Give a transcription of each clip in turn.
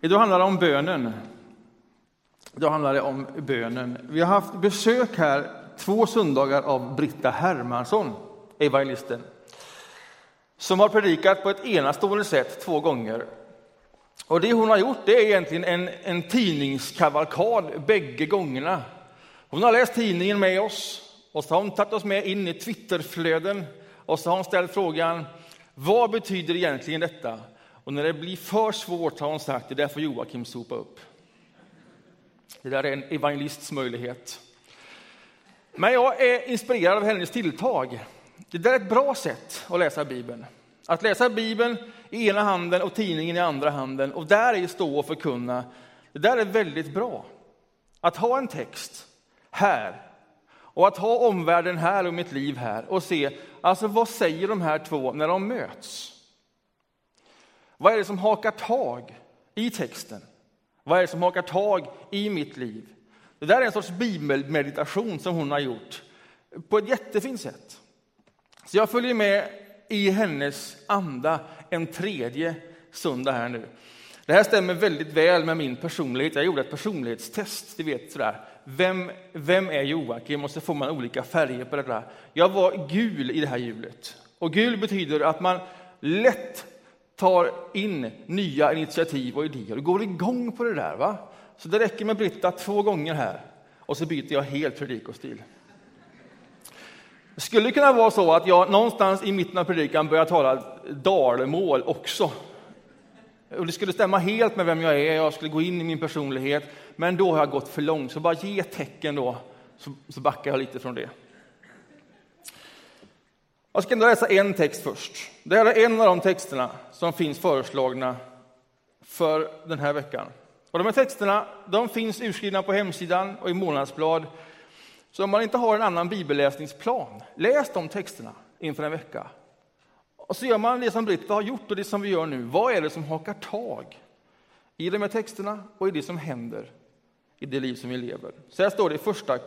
Idag handlar det om bönen. Idag handlar det om bönen. Vi har haft besök här två söndagar av Britta Hermansson, evangelisten, som har predikat på ett enastående sätt två gånger. Och det hon har gjort det är egentligen en, en tidningskavalkad bägge gångerna. Hon har läst tidningen med oss och så har hon tagit oss med in i Twitterflöden och så har hon ställt frågan vad betyder egentligen detta? Och när det blir för svårt har hon sagt det där får Joakim sopa upp. Det där är en evangelists möjlighet. Men jag är inspirerad av hennes tilltag. Det där är ett bra sätt att läsa Bibeln. Att läsa Bibeln i ena handen och tidningen i andra handen och där är stå och förkunna. Det där är väldigt bra. Att ha en text här och att ha omvärlden här och mitt liv här och se, alltså vad säger de här två när de möts? Vad är det som hakar tag i texten? Vad är det som hakar tag i mitt liv? Det där är en sorts bibelmeditation som hon har gjort på ett jättefint sätt. Så jag följer med i hennes anda en tredje söndag här nu. Det här stämmer väldigt väl med min personlighet. Jag gjorde ett personlighetstest, du vet sådär. Vem, vem är Joakim? Och så får man olika färger på det där. Jag var gul i det här hjulet. Och gul betyder att man lätt tar in nya initiativ och idéer och går igång på det där. Va? Så det räcker med Britta två gånger här och så byter jag helt predikostil. Det skulle kunna vara så att jag någonstans i mitten av predikan börjar tala dalmål också. Och det skulle stämma helt med vem jag är, jag skulle gå in i min personlighet, men då har jag gått för långt. Så bara ge tecken då, så, så backar jag lite från det. Jag ska läsa en text först. Det här är en av de texterna som finns föreslagna för den här veckan. Och de här texterna de finns urskrivna på hemsidan och i månadsblad. Så om man inte har en annan bibelläsningsplan, läs de texterna inför en vecka. Och så gör man det som Britta har gjort och det som vi gör nu. Vad är det som hakar tag i de här texterna och i det som händer i det liv som vi lever? Så här står det i första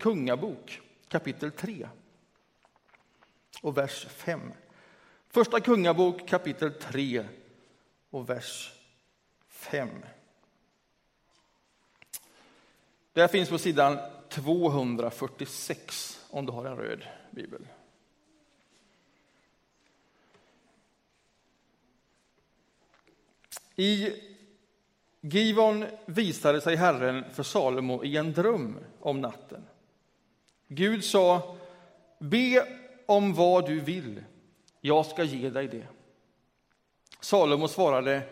Kungabok kapitel 3 och vers 5. Första Kungabok kapitel 3 och vers 5. Det finns på sidan 246 om du har en röd bibel. I Givon visade sig Herren för Salomo i en dröm om natten. Gud sa, be om vad du vill, jag ska ge dig det. Salomo svarade,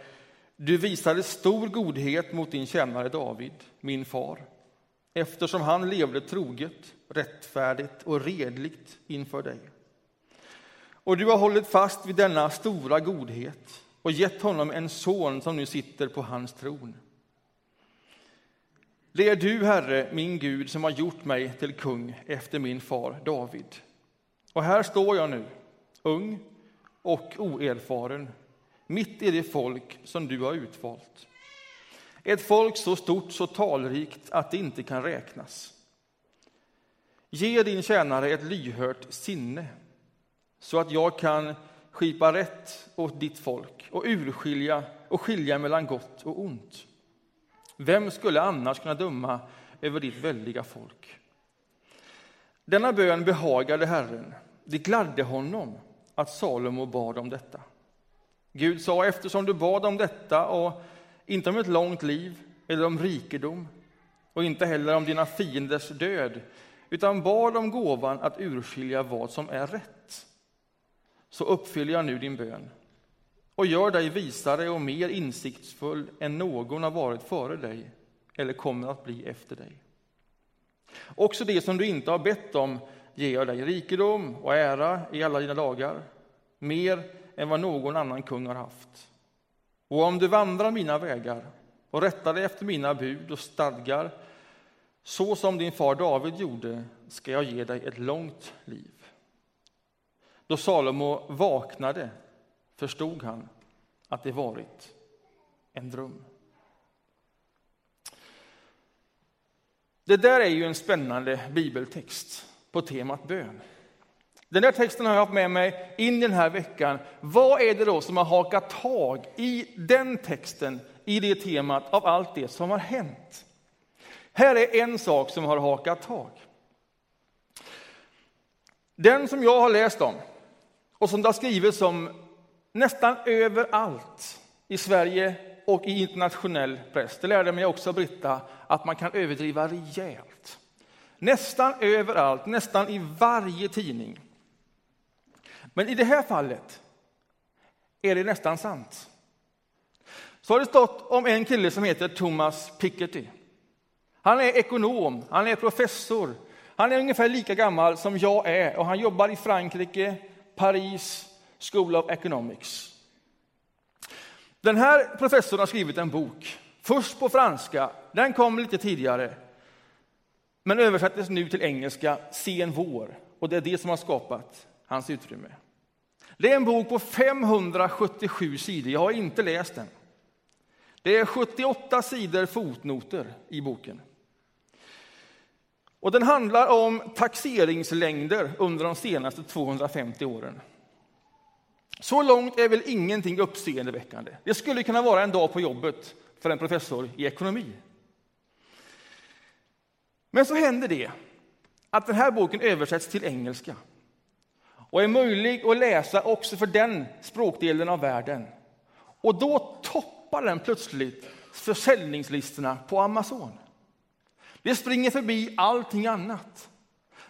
du visade stor godhet mot din tjänare David, min far, eftersom han levde troget, rättfärdigt och redligt inför dig. Och du har hållit fast vid denna stora godhet och gett honom en son som nu sitter på hans tron. Det är du, Herre, min Gud, som har gjort mig till kung efter min far David. Och här står jag nu, ung och oerfaren, mitt i det folk som du har utvalt. Ett folk så stort, så talrikt att det inte kan räknas. Ge din tjänare ett lyhört sinne så att jag kan skipa rätt åt ditt folk och urskilja och skilja mellan gott och ont. Vem skulle annars kunna döma över ditt väldiga folk? Denna bön behagade Herren. Det gladde honom att Salomo bad om detta. Gud sa, eftersom du bad om detta och inte om ett långt liv eller om rikedom och inte heller om dina fienders död, utan bad om gåvan att urskilja vad som är rätt, så uppfyller jag nu din bön och gör dig visare och mer insiktsfull än någon har varit före dig eller kommer att bli efter dig. Också det som du inte har bett om ger jag dig rikedom och ära i alla dina dagar, mer än vad någon annan kung har haft. Och om du vandrar mina vägar och rättar dig efter mina bud och stadgar, så som din far David gjorde, ska jag ge dig ett långt liv. Då Salomo vaknade förstod han att det varit en dröm. Det där är ju en spännande bibeltext på temat bön. Den där texten har jag haft med mig in i den här veckan. Vad är det då som har hakat tag i den texten i det temat av allt det som har hänt. Här är en sak som har hakat tag. Den som jag har läst om och som det har skrivits om nästan överallt i Sverige och i internationell press. Det lärde mig också Britta, att man kan överdriva rejält. Nästan överallt, nästan i varje tidning. Men i det här fallet är det nästan sant. Så har det stått om en kille som heter Thomas Piketty. Han är ekonom, han är professor, han är ungefär lika gammal som jag är och han jobbar i Frankrike, Paris, School of Economics. Den här professorn har skrivit en bok, först på franska, den kom lite tidigare, men översattes nu till engelska sen vår och det är det som har skapat hans utrymme. Det är en bok på 577 sidor, jag har inte läst den. Det är 78 sidor fotnoter i boken. Och den handlar om taxeringslängder under de senaste 250 åren. Så långt är väl ingenting uppseendeväckande. Det skulle kunna vara en dag på jobbet för en professor i ekonomi. Men så händer det att den här boken översätts till engelska och är möjlig att läsa också för den språkdelen av världen. Och då toppar den plötsligt försäljningslistorna på Amazon. Det springer förbi allting annat.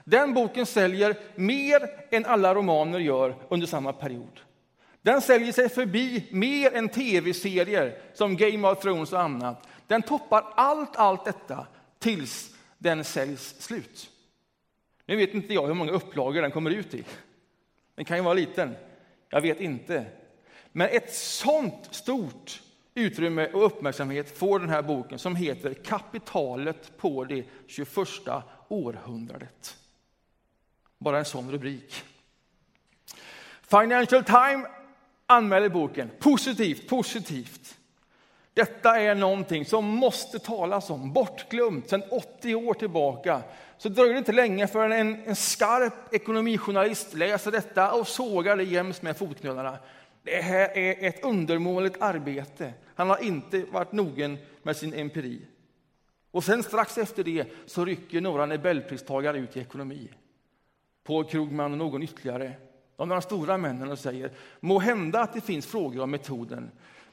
Den boken säljer mer än alla romaner gör under samma period. Den säljer sig förbi mer än tv-serier som Game of Thrones och annat. Den toppar allt, allt detta tills den säljs slut. Nu vet inte jag hur många upplagor den kommer ut i. Den kan ju vara liten, jag vet inte. Men ett sånt stort utrymme och uppmärksamhet får den här boken som heter Kapitalet på det 21 århundradet. Bara en sån rubrik. Financial Times anmäler boken positivt, positivt. Detta är någonting som måste talas om, bortglömt sedan 80 år tillbaka. Så dröjer det inte länge förrän en, en skarp ekonomijournalist läser detta och sågar det jäms med fotknölarna. Det här är ett undermåligt arbete. Han har inte varit nogen med sin empiri. Och sen strax efter det så rycker några nobelpristagare ut i ekonomi. Paul Krugman och någon ytterligare. De några stora männen och säger må hända att det finns frågor om metoden.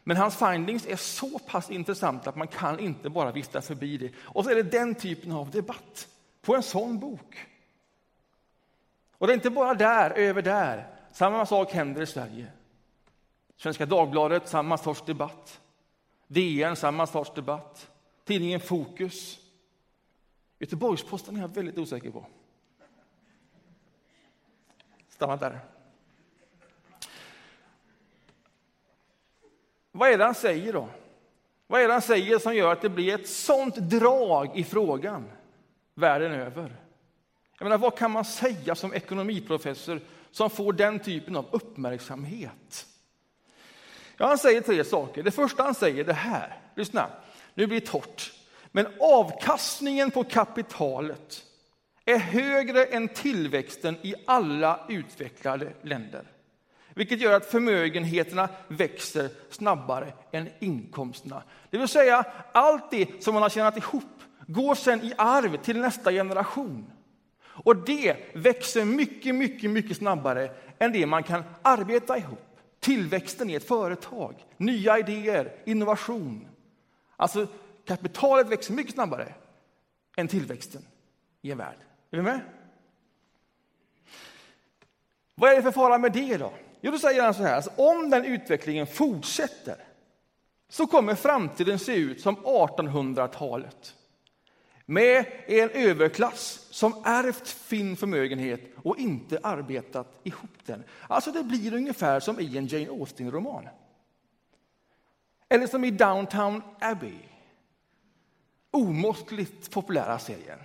Men hans findings är så pass intressanta att man kan inte bara vifta förbi det. Och så är det den typen av debatt på en sån bok. Och det är inte bara där, över där. Samma sak händer i Sverige. Svenska Dagbladet, samma sorts debatt. DN, samma sorts debatt. Tidningen Fokus. Göteborgs-Posten är jag väldigt osäker på. Stanna där. Vad är det han säger då? Vad är det han säger som gör att det blir ett sånt drag i frågan världen över? Jag menar, vad kan man säga som ekonomiprofessor som får den typen av uppmärksamhet? Ja, han säger tre saker. Det första han säger är det här. Lyssna, nu blir det torrt. Men avkastningen på kapitalet är högre än tillväxten i alla utvecklade länder. Vilket gör att förmögenheterna växer snabbare än inkomsterna. Det vill säga, allt det som man har tjänat ihop går sen i arv till nästa generation. Och det växer mycket, mycket, mycket snabbare än det man kan arbeta ihop tillväxten i ett företag, nya idéer, innovation. Alltså, kapitalet växer mycket snabbare än tillväxten i en värld. Är vi med? Vad är det för fara med det då? Jo, då säger han så här, alltså, om den utvecklingen fortsätter så kommer framtiden se ut som 1800-talet med en överklass som ärvt fin förmögenhet och inte arbetat ihop den. Alltså det blir ungefär som i en Jane Austen-roman. Eller som i Downtown Abbey. Omåttligt populära serien.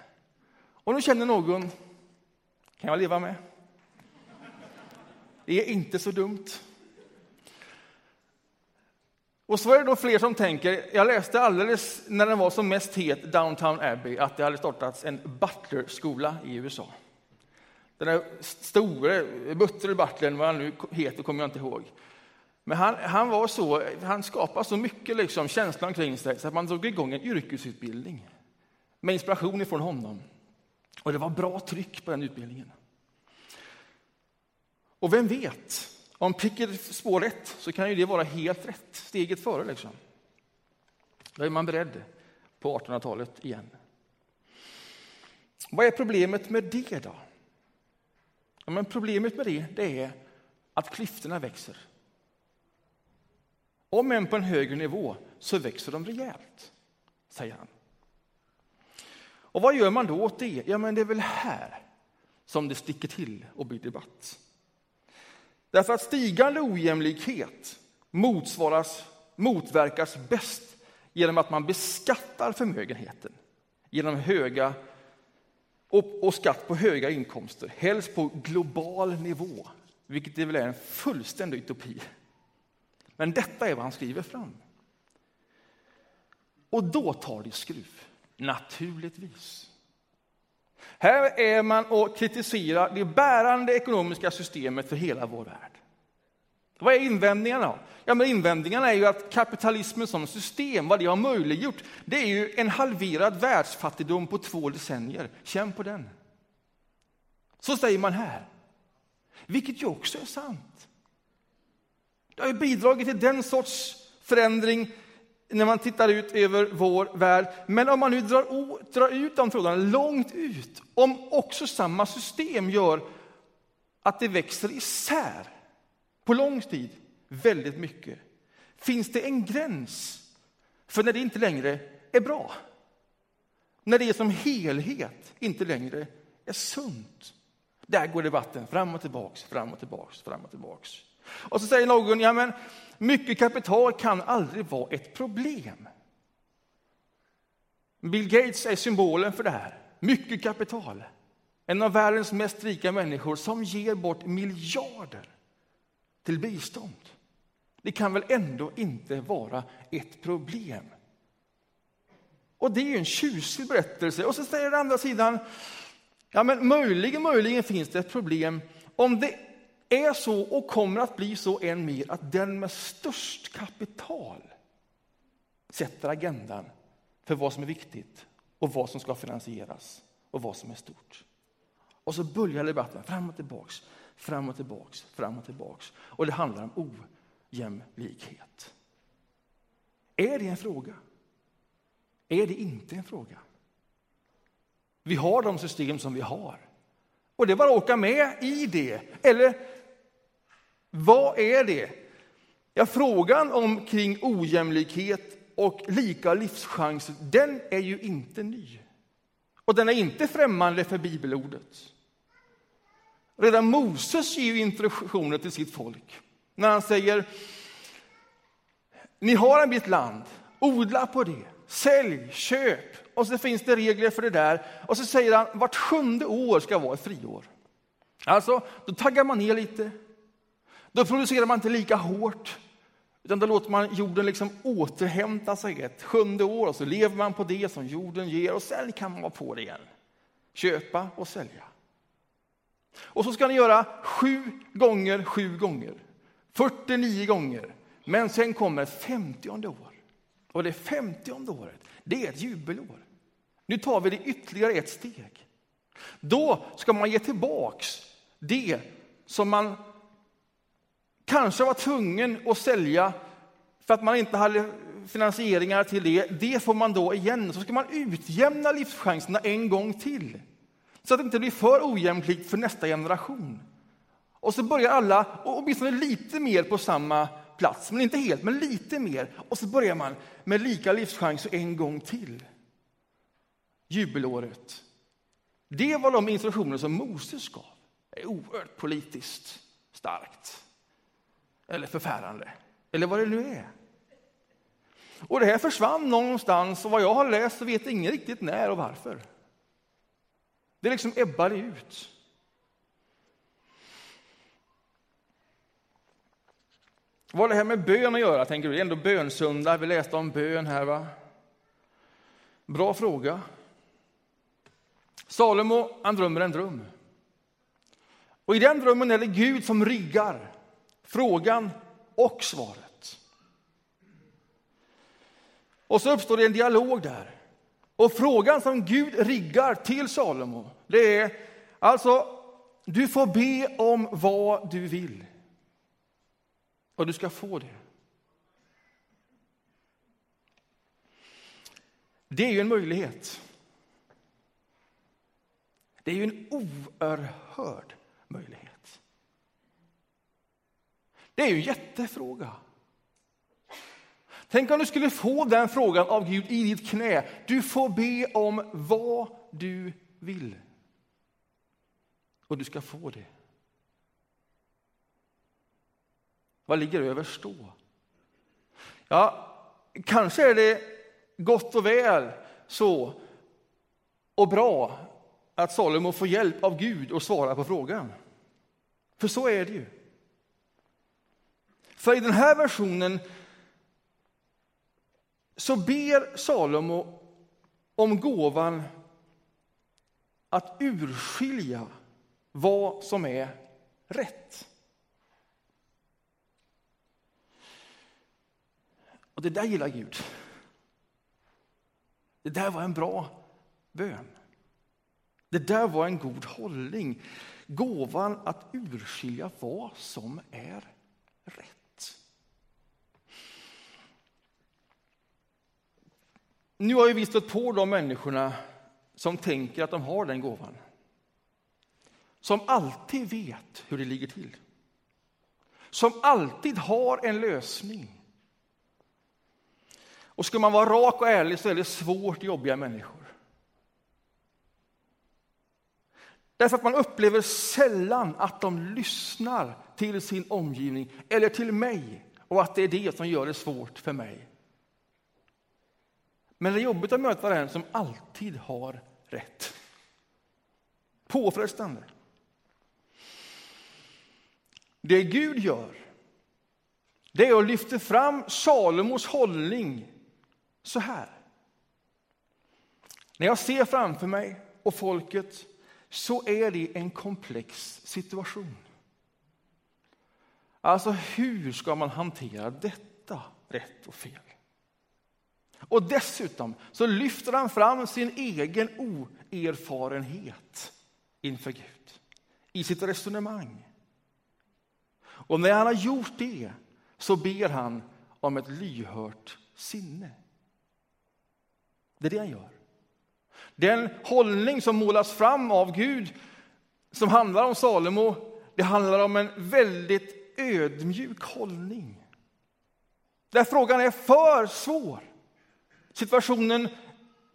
Och nu känner någon, kan jag leva med? Det är inte så dumt. Och så är det då fler som tänker, jag läste alldeles när den var som mest het, Downtown Abbey, att det hade startats en butlerskola i USA. Den där store, Butler Butler, vad han nu heter, kommer jag inte ihåg. Men han, han, var så, han skapade så mycket liksom, känsla omkring sig så att man drog igång en yrkesutbildning med inspiration ifrån honom. Och det var bra tryck på den utbildningen. Och vem vet, om pricken spår rätt så kan ju det vara helt rätt, steget före. Liksom. Då är man beredd på 1800-talet igen. Vad är problemet med det då? Ja, men problemet med det, det är att klyftorna växer. Om än på en högre nivå så växer de rejält, säger han. Och vad gör man då åt det? Ja, men det är väl här som det sticker till och blir debatt. Därför att stigande ojämlikhet motsvaras, motverkas bäst genom att man beskattar förmögenheten genom höga och, och skatt på höga inkomster, helst på global nivå, vilket det väl är en fullständig utopi. Men detta är vad han skriver fram. Och då tar det skruv, naturligtvis. Här är man och kritiserar det bärande ekonomiska systemet för hela vår värld. Vad är invändningarna? Ja, men invändningarna är ju att kapitalismen som system, vad det har möjliggjort, det är ju en halverad världsfattigdom på två decennier. Känn på den. Så säger man här. Vilket ju också är sant. Det har ju bidragit till den sorts förändring när man tittar ut över vår värld. Men om man nu drar, drar ut de trådarna långt ut, om också samma system gör att det växer isär på lång tid väldigt mycket, finns det en gräns för när det inte längre är bra. När det som helhet inte längre är sunt. Där går debatten fram och tillbaks, fram och tillbaks, fram och tillbaks. Och så säger någon, ja men mycket kapital kan aldrig vara ett problem. Bill Gates är symbolen för det här. Mycket kapital. En av världens mest rika människor som ger bort miljarder till bistånd. Det kan väl ändå inte vara ett problem? Och det är en tjusig berättelse. Och så säger den andra sidan, ja men möjligen, möjligen finns det ett problem om det är så och kommer att bli så än mer att den med störst kapital sätter agendan för vad som är viktigt och vad som ska finansieras och vad som är stort. Och så börjar debatten fram och tillbaks, fram och tillbaks, fram och tillbaks. Och det handlar om ojämlikhet. Är det en fråga? Är det inte en fråga? Vi har de system som vi har. Och det är bara att åka med i det. Eller vad är det? Ja, frågan om kring ojämlikhet och lika livschanser, den är ju inte ny. Och den är inte främmande för bibelordet. Redan Moses ger ju introduktioner till sitt folk när han säger ni har en bit land, odla på det, sälj, köp och så finns det regler för det där. Och så säger han vart sjunde år ska vara ett friår. Alltså, då taggar man ner lite. Då producerar man inte lika hårt, utan då låter man jorden liksom återhämta sig ett sjunde år och så lever man på det som jorden ger och sen kan man vara på det igen. Köpa och sälja. Och så ska ni göra sju gånger sju gånger, 49 gånger. Men sen kommer femtionde år. Och det femtionde året, det är ett jubelår. Nu tar vi det ytterligare ett steg. Då ska man ge tillbaks det som man kanske var tvungen att sälja för att man inte hade finansieringar till det. Det får man då igen. Så ska man utjämna livschanserna en gång till så att det inte blir för ojämlikt för nästa generation. Och så börjar alla, och åtminstone lite mer på samma plats, men inte helt, men lite mer. Och så börjar man med lika livschanser en gång till. Jubelåret. Det var de instruktioner som Moses gav. Det är oerhört politiskt starkt. Eller förfärande. Eller vad det nu är. Och det här försvann någonstans och vad jag har läst så vet ingen riktigt när och varför. Det liksom ebbade ut. Vad har det här med bön att göra, tänker du? Det är ändå bönsöndag, vi läste om bön här. va? Bra fråga. Salomo, han drömmer en dröm. Och i den drömmen är det Gud som riggar. Frågan och svaret. Och så uppstår det en dialog där. Och frågan som Gud riggar till Salomo, det är alltså, du får be om vad du vill. Och du ska få det. Det är ju en möjlighet. Det är ju en oerhörd möjlighet. Det är ju en jättefråga. Tänk om du skulle få den frågan av Gud i ditt knä. Du får be om vad du vill. Och du ska få det. Vad ligger överst då? Ja, kanske är det gott och väl så och bra att Salomo får hjälp av Gud att svara på frågan. För så är det ju. För i den här versionen så ber Salomo om gåvan att urskilja vad som är rätt. Och det där gillar Gud. Det där var en bra bön. Det där var en god hållning. Gåvan att urskilja vad som är rätt. Nu har vi stött på de människorna som tänker att de har den gåvan. Som alltid vet hur det ligger till. Som alltid har en lösning. Och ska man vara rak och ärlig så är det svårt jobbiga människor. Därför att man upplever sällan att de lyssnar till sin omgivning eller till mig och att det är det som gör det svårt för mig. Men det är jobbigt att möta den som alltid har rätt. Påfrestande. Det Gud gör, det är att lyfta fram Salomos hållning så här. När jag ser framför mig och folket så är det en komplex situation. Alltså, hur ska man hantera detta rätt och fel? Och dessutom så lyfter han fram sin egen oerfarenhet inför Gud i sitt resonemang. Och när han har gjort det så ber han om ett lyhört sinne. Det är det han gör. Den hållning som målas fram av Gud, som handlar om Salomo, det handlar om en väldigt ödmjuk hållning. Där frågan är för svår. Situationen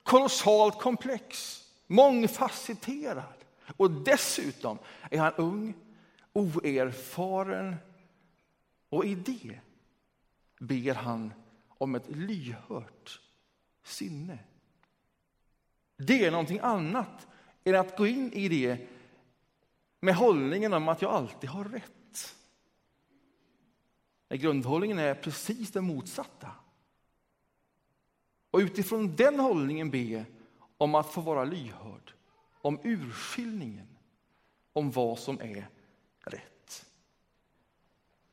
kolossalt komplex, mångfacetterad. Och dessutom är han ung, oerfaren. Och i det ber han om ett lyhört sinne. Det är någonting annat än att gå in i det med hållningen om att jag alltid har rätt. Grundhållningen är precis den motsatta. Och utifrån den hållningen be om att få vara lyhörd, om urskiljningen, om vad som är rätt.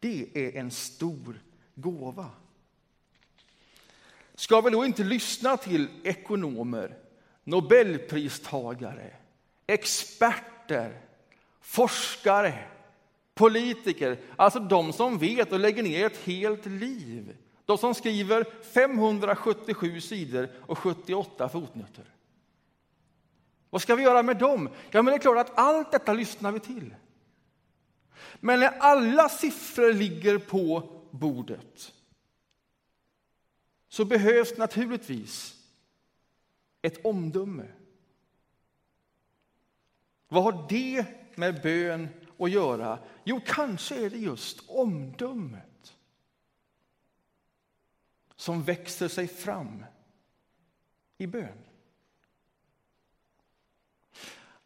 Det är en stor gåva. Ska vi då inte lyssna till ekonomer, Nobelpristagare, experter, forskare, politiker, alltså de som vet och lägger ner ett helt liv. De som skriver 577 sidor och 78 fotnoter. Vad ska vi göra med dem? Ja, men det är klart att allt detta lyssnar vi till. Men när alla siffror ligger på bordet så behövs naturligtvis ett omdöme. Vad har det med bön att göra? Jo, kanske är det just omdöme som växer sig fram i bön.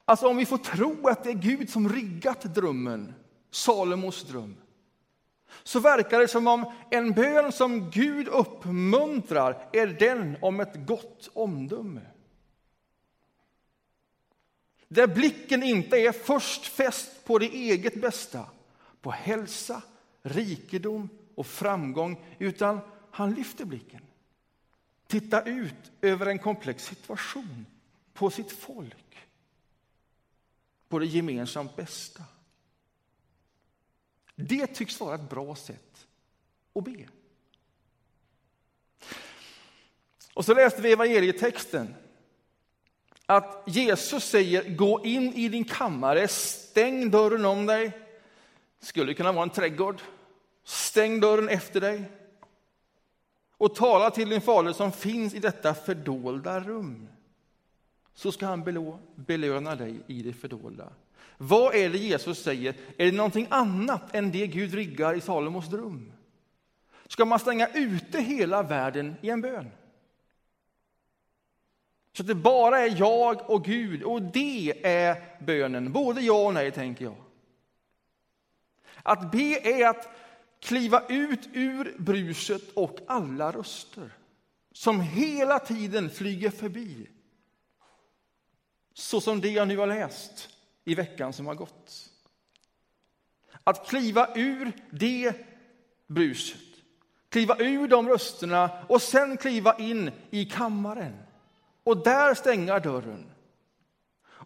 Alltså om vi får tro att det är Gud som riggat drömmen, Salomos dröm, så verkar det som om en bön som Gud uppmuntrar är den om ett gott omdöme. Där blicken inte är först fäst på det eget bästa, på hälsa, rikedom och framgång, utan han lyfter blicken. Titta ut över en komplex situation, på sitt folk, på det gemensamt bästa. Det tycks vara ett bra sätt att be. Och så läste vi evangelietexten att Jesus säger gå in i din kammare, stäng dörren om dig. Skulle kunna vara en trädgård. Stäng dörren efter dig och tala till din fader som finns i detta fördolda rum. Så ska han belöna dig i det fördolda. Vad är det Jesus säger? Är det någonting annat än det Gud riggar i Salomos rum? Ska man stänga ute hela världen i en bön? Så att det bara är jag och Gud, och det är bönen. Både ja och nej, tänker jag. Att be är att kliva ut ur bruset och alla röster som hela tiden flyger förbi. Så som det jag nu har läst i veckan som har gått. Att kliva ur det bruset, kliva ur de rösterna och sen kliva in i kammaren och där stänga dörren.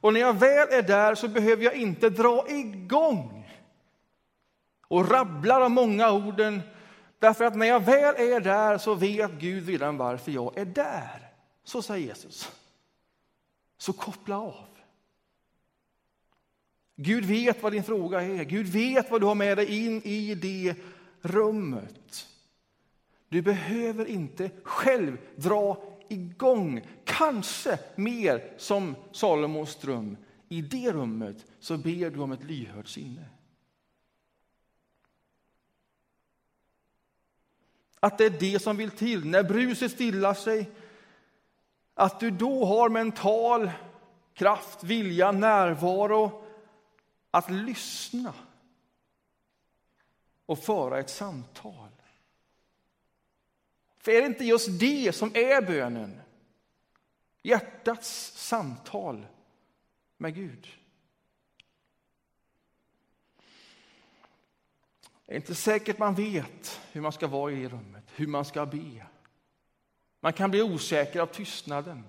Och när jag väl är där så behöver jag inte dra igång och rabblar de många orden. Därför att när jag väl är där så vet Gud redan varför jag är där. Så säger Jesus. Så koppla av. Gud vet vad din fråga är. Gud vet vad du har med dig in i det rummet. Du behöver inte själv dra igång, kanske mer som Salomos dröm. I det rummet så ber du om ett lyhört sinne. Att det är det som vill till. När bruset stillar sig, att du då har mental kraft, vilja, närvaro att lyssna och föra ett samtal. För är det inte just det som är bönen? Hjärtats samtal med Gud. Det är inte säkert man vet hur man ska vara i rummet, hur man ska be. Man kan bli osäker av tystnaden.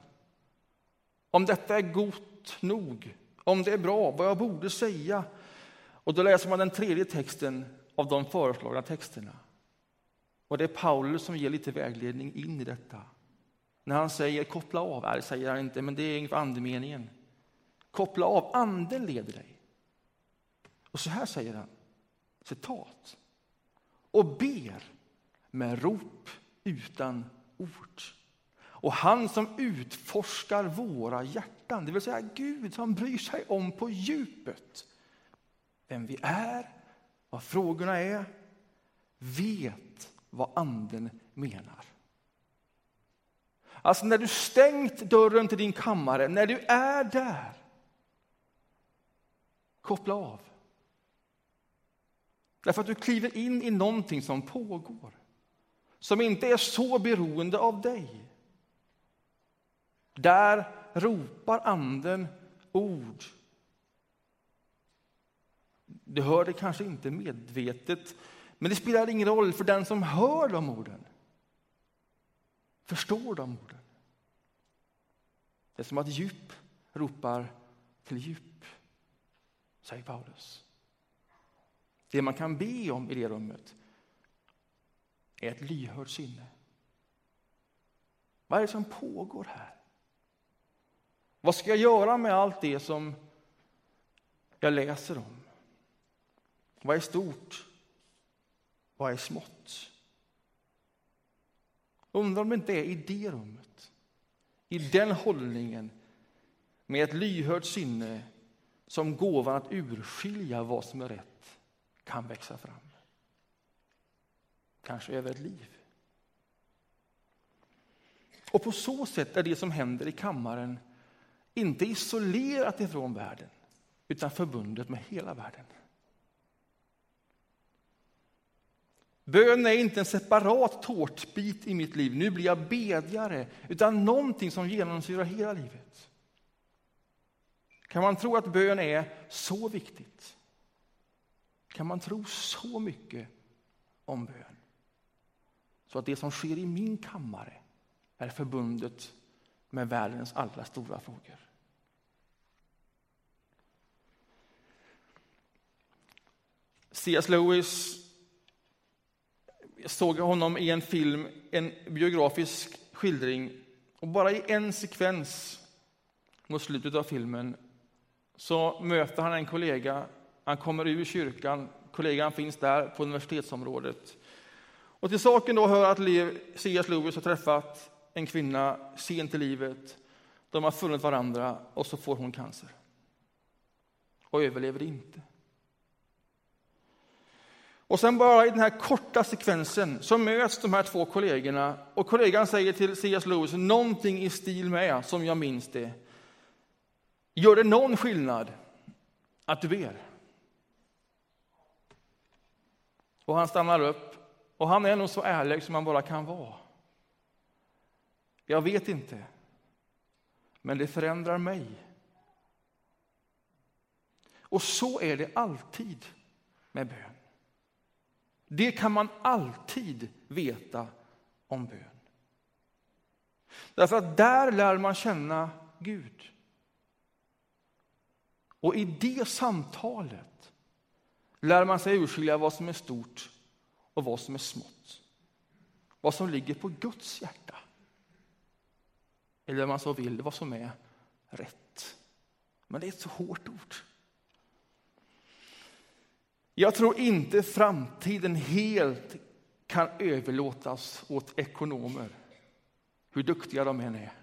Om detta är gott nog, om det är bra, vad jag borde säga. Och då läser man den tredje texten av de föreslagna texterna. Och det är Paulus som ger lite vägledning in i detta. När han säger koppla av, är det säger han inte, men det är ungefär andemeningen. Koppla av, anden leder dig. Och så här säger han, citat. Och ber med rop utan ord. Och han som utforskar våra hjärtan, det vill säga Gud som bryr sig om på djupet vem vi är, vad frågorna är, vet vad anden menar. Alltså när du stängt dörren till din kammare, när du är där, koppla av. Därför att du kliver in i någonting som pågår, som inte är så beroende av dig. Där ropar anden ord. Du hör det kanske inte medvetet, men det spelar ingen roll för den som hör de orden. Förstår de orden. Det är som att djup ropar till djup, säger Paulus. Det man kan be om i det rummet är ett lyhört sinne. Vad är det som pågår här? Vad ska jag göra med allt det som jag läser om? Vad är stort? Vad är smått? Undrar om det inte är i det rummet, i den hållningen med ett lyhört sinne som gåvan att urskilja vad som är rätt kan växa fram. Kanske över ett liv. Och på så sätt är det som händer i kammaren inte isolerat ifrån världen, utan förbundet med hela världen. Bön är inte en separat tårtbit i mitt liv, nu blir jag bedjare, utan någonting som genomsyrar hela livet. Kan man tro att bön är så viktigt? Kan man tro så mycket om bön? så att det som sker i min kammare är förbundet med världens alla stora frågor. C.S. Lewis jag såg honom i en film, en biografisk skildring. Och bara i en sekvens mot slutet av filmen så möter han en kollega. Han kommer ur kyrkan, kollegan finns där på universitetsområdet. Och till saken då hör att C.S. Lewis har träffat en kvinna sent i livet. De har funnit varandra och så får hon cancer. Och överlever inte. Och sen bara i den här korta sekvensen så möts de här två kollegorna och kollegan säger till C.S. Lewis någonting i stil med, som jag minns det. Gör det någon skillnad att du ber? Och han stannar upp och han är nog så ärlig som man bara kan vara. Jag vet inte, men det förändrar mig. Och så är det alltid med bön. Det kan man alltid veta om bön. Därför att där lär man känna Gud. Och i det samtalet lär man sig urskilja vad som är stort och vad som är smått. Vad som ligger på Guds hjärta. Eller om man så vill, vad som är rätt. Men det är ett så hårt ord. Jag tror inte framtiden helt kan överlåtas åt ekonomer, hur duktiga de än är.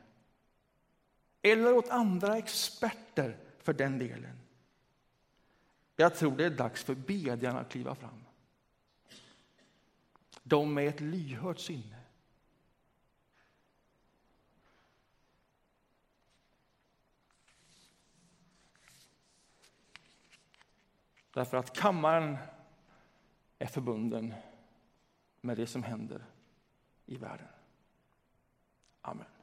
Eller åt andra experter, för den delen. Jag tror det är dags för bedjarna att kliva fram. De med ett lyhört sinne. Därför att kammaren är förbunden med det som händer i världen. Amen.